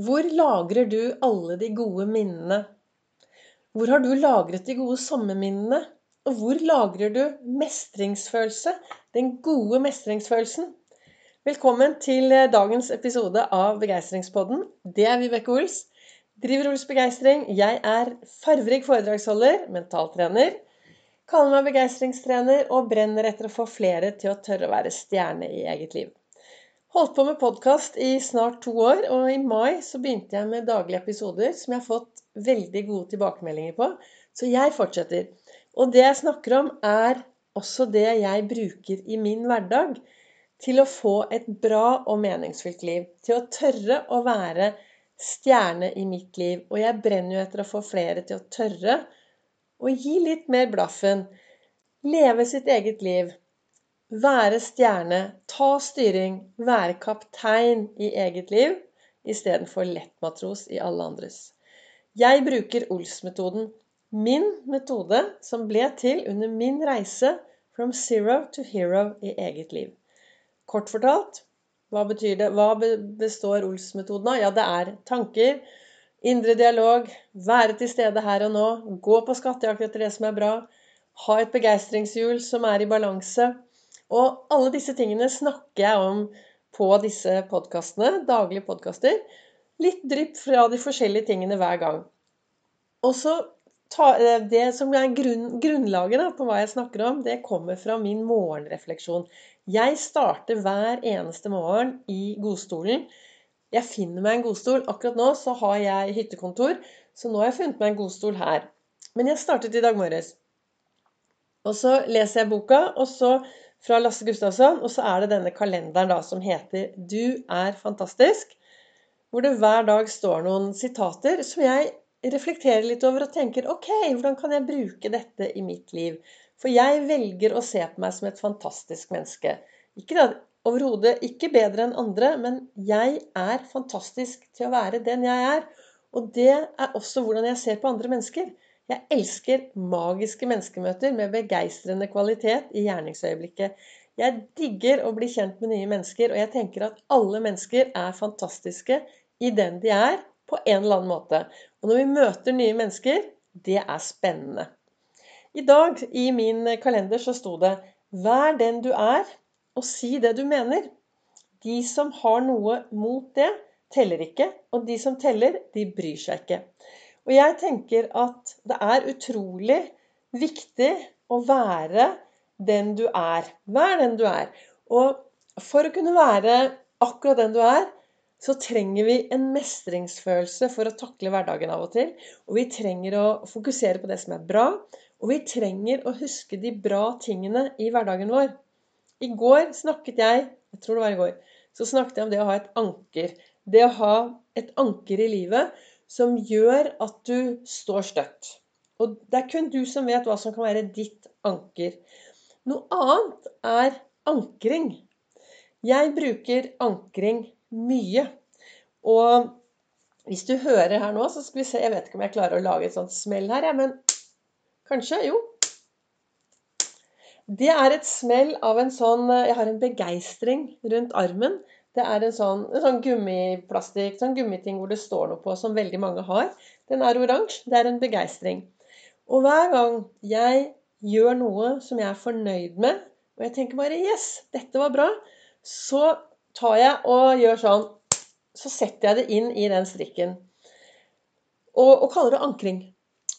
Hvor lagrer du alle de gode minnene? Hvor har du lagret de gode sommerminnene? Og hvor lagrer du mestringsfølelse? Den gode mestringsfølelsen? Velkommen til eh, dagens episode av Begeistringspodden. Det er Vibeke Ols. Driver Ols Begeistring. Jeg er farverik foredragsholder, mentaltrener. Kaller meg begeistringstrener og brenner etter å få flere til å tørre å være stjerne i eget liv. Holdt på med podkast i snart to år, og i mai så begynte jeg med daglige episoder som jeg har fått veldig gode tilbakemeldinger på. Så jeg fortsetter. Og det jeg snakker om, er også det jeg bruker i min hverdag til å få et bra og meningsfylt liv. Til å tørre å være stjerne i mitt liv. Og jeg brenner jo etter å få flere til å tørre å gi litt mer blaffen. Leve sitt eget liv. Være stjerne, ta styring, være kaptein i eget liv istedenfor lettmatros i alle andres. Jeg bruker Ols-metoden, min metode som ble til under min reise from zero to hero i eget liv. Kort fortalt, hva? Hva består Ols-metoden av? Ja, det er tanker, indre dialog, være til stede her og nå, gå på skattejakt etter det som er bra, ha et begeistringshjul som er i balanse og alle disse tingene snakker jeg om på disse podkastene, daglige podkaster. Litt drypp fra de forskjellige tingene hver gang. Og så eh, Det som er grunn, grunnlaget da, på hva jeg snakker om, det kommer fra min morgenrefleksjon. Jeg starter hver eneste morgen i godstolen. Jeg finner meg en godstol. Akkurat nå så har jeg hyttekontor, så nå har jeg funnet meg en godstol her. Men jeg startet i dag morges. Og så leser jeg boka, og så fra Lasse Gustavsson. Og så er det denne kalenderen da som heter 'Du er fantastisk'. Hvor det hver dag står noen sitater som jeg reflekterer litt over og tenker OK, hvordan kan jeg bruke dette i mitt liv? For jeg velger å se på meg som et fantastisk menneske. Ikke da, overhodet ikke bedre enn andre, men jeg er fantastisk til å være den jeg er. Og det er også hvordan jeg ser på andre mennesker. Jeg elsker magiske menneskemøter med begeistrende kvalitet i gjerningsøyeblikket. Jeg digger å bli kjent med nye mennesker, og jeg tenker at alle mennesker er fantastiske i den de er, på en eller annen måte. Og når vi møter nye mennesker, det er spennende. I dag i min kalender så sto det 'Vær den du er, og si det du mener'. De som har noe mot det, teller ikke, og de som teller, de bryr seg ikke. Og jeg tenker at det er utrolig viktig å være den du er. Vær den du er. Og for å kunne være akkurat den du er, så trenger vi en mestringsfølelse for å takle hverdagen av og til. Og vi trenger å fokusere på det som er bra. Og vi trenger å huske de bra tingene i hverdagen vår. I går snakket jeg jeg tror det var i går, så snakket jeg om det å ha et anker. Det å ha et anker i livet som gjør at du står støtt. Og det er kun du som vet hva som kan være ditt anker. Noe annet er ankring. Jeg bruker ankring mye. Og hvis du hører her nå, så skal vi se Jeg vet ikke om jeg klarer å lage et sånt smell her, jeg, men kanskje? Jo. Det er et smell av en sånn Jeg har en begeistring rundt armen. Det er en sånn, en sånn gummiplastikk, sånn gummiting hvor det står noe på, som veldig mange har. Den er oransje. Det er en begeistring. Og hver gang jeg gjør noe som jeg er fornøyd med, og jeg tenker bare 'Yes, dette var bra', så tar jeg og gjør sånn Så setter jeg det inn i den strikken. Og, og kaller det ankring.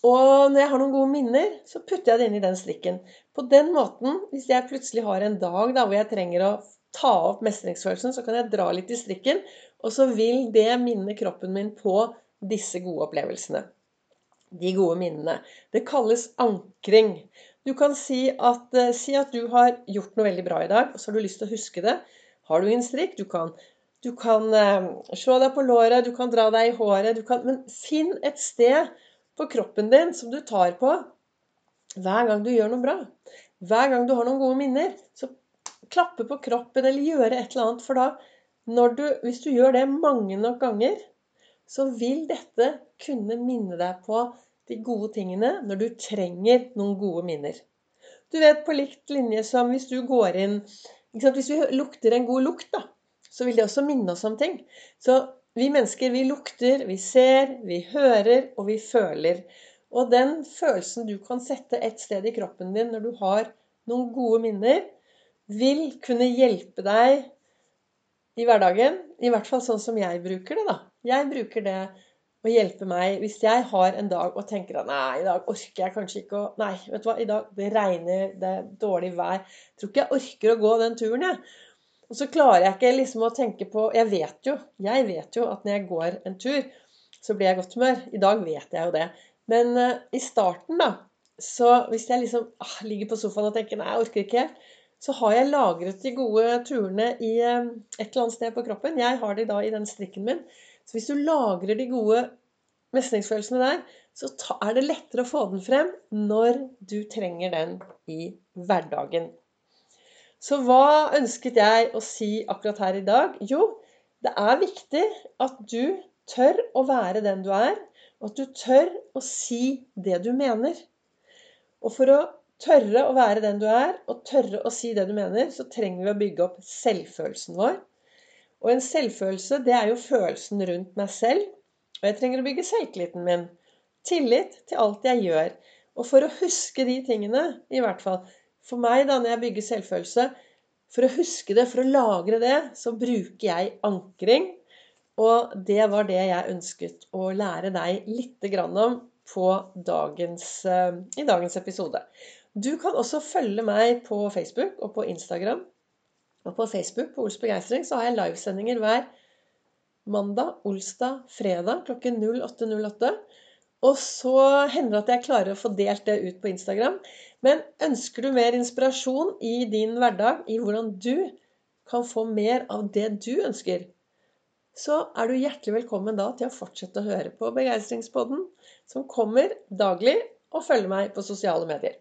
Og når jeg har noen gode minner, så putter jeg det inn i den strikken. På den måten, hvis jeg plutselig har en dag da, hvor jeg trenger å ta opp mestringsfølelsen, så kan jeg dra litt i strikken, og så vil det minne kroppen min på disse gode opplevelsene. De gode minnene. Det kalles ankring. Du kan si at, eh, si at, du har gjort noe veldig bra i dag, og så har du lyst til å huske det. Har du en strikk? Du kan, du kan eh, slå deg på låret, du kan dra deg i håret kan, Men finn et sted på kroppen din som du tar på hver gang du gjør noe bra. Hver gang du har noen gode minner, så klappe på kroppen eller gjøre et eller annet. For da, du, hvis du gjør det mange nok ganger, så vil dette kunne minne deg på de gode tingene når du trenger noen gode minner. Du vet på likt linje som hvis du går inn Hvis vi lukter en god lukt, da, så vil det også minne oss om ting. Så vi mennesker, vi lukter, vi ser, vi hører, og vi føler. Og den følelsen du kan sette et sted i kroppen din når du har noen gode minner, vil kunne hjelpe deg i hverdagen. I hvert fall sånn som jeg bruker det, da. Jeg bruker det å hjelpe meg hvis jeg har en dag og tenker at nei, i dag orker jeg kanskje ikke å Nei, vet du hva, i dag det regner, det er dårlig vær. Jeg tror ikke jeg orker å gå den turen, jeg. Og så klarer jeg ikke liksom å tenke på Jeg vet jo, jeg vet jo at når jeg går en tur, så blir jeg i godt humør. I dag vet jeg jo det. Men uh, i starten, da, så hvis jeg liksom ah, ligger på sofaen og tenker nei, jeg orker ikke helt, så har jeg lagret de gode turene i uh, et eller annet sted på kroppen. Jeg har de da i den strikken min. Så hvis du lagrer de gode mestringsfølelsene der, så er det lettere å få den frem når du trenger den i hverdagen. Så hva ønsket jeg å si akkurat her i dag? Jo, det er viktig at du tør å være den du er, og at du tør å si det du mener. Og for å tørre å være den du er, og tørre å si det du mener, så trenger vi å bygge opp selvfølelsen vår. Og en selvfølelse, det er jo følelsen rundt meg selv. Og jeg trenger å bygge selvtilliten min. Tillit til alt jeg gjør. Og for å huske de tingene, i hvert fall for meg da, når jeg bygger selvfølelse For å huske det, for å lagre det, så bruker jeg ankring. Og det var det jeg ønsket å lære deg litt om dagens, uh, i dagens episode. Du kan også følge meg på Facebook og på Instagram. Og på Facebook på Ols Begeistring så har jeg livesendinger hver mandag, olsdag, fredag klokken 08.08. Og så hender det at jeg klarer å få delt det ut på Instagram. Men ønsker du mer inspirasjon i din hverdag, i hvordan du kan få mer av det du ønsker, så er du hjertelig velkommen da til å fortsette å høre på Begeistringspodden, som kommer daglig, og følge meg på sosiale medier.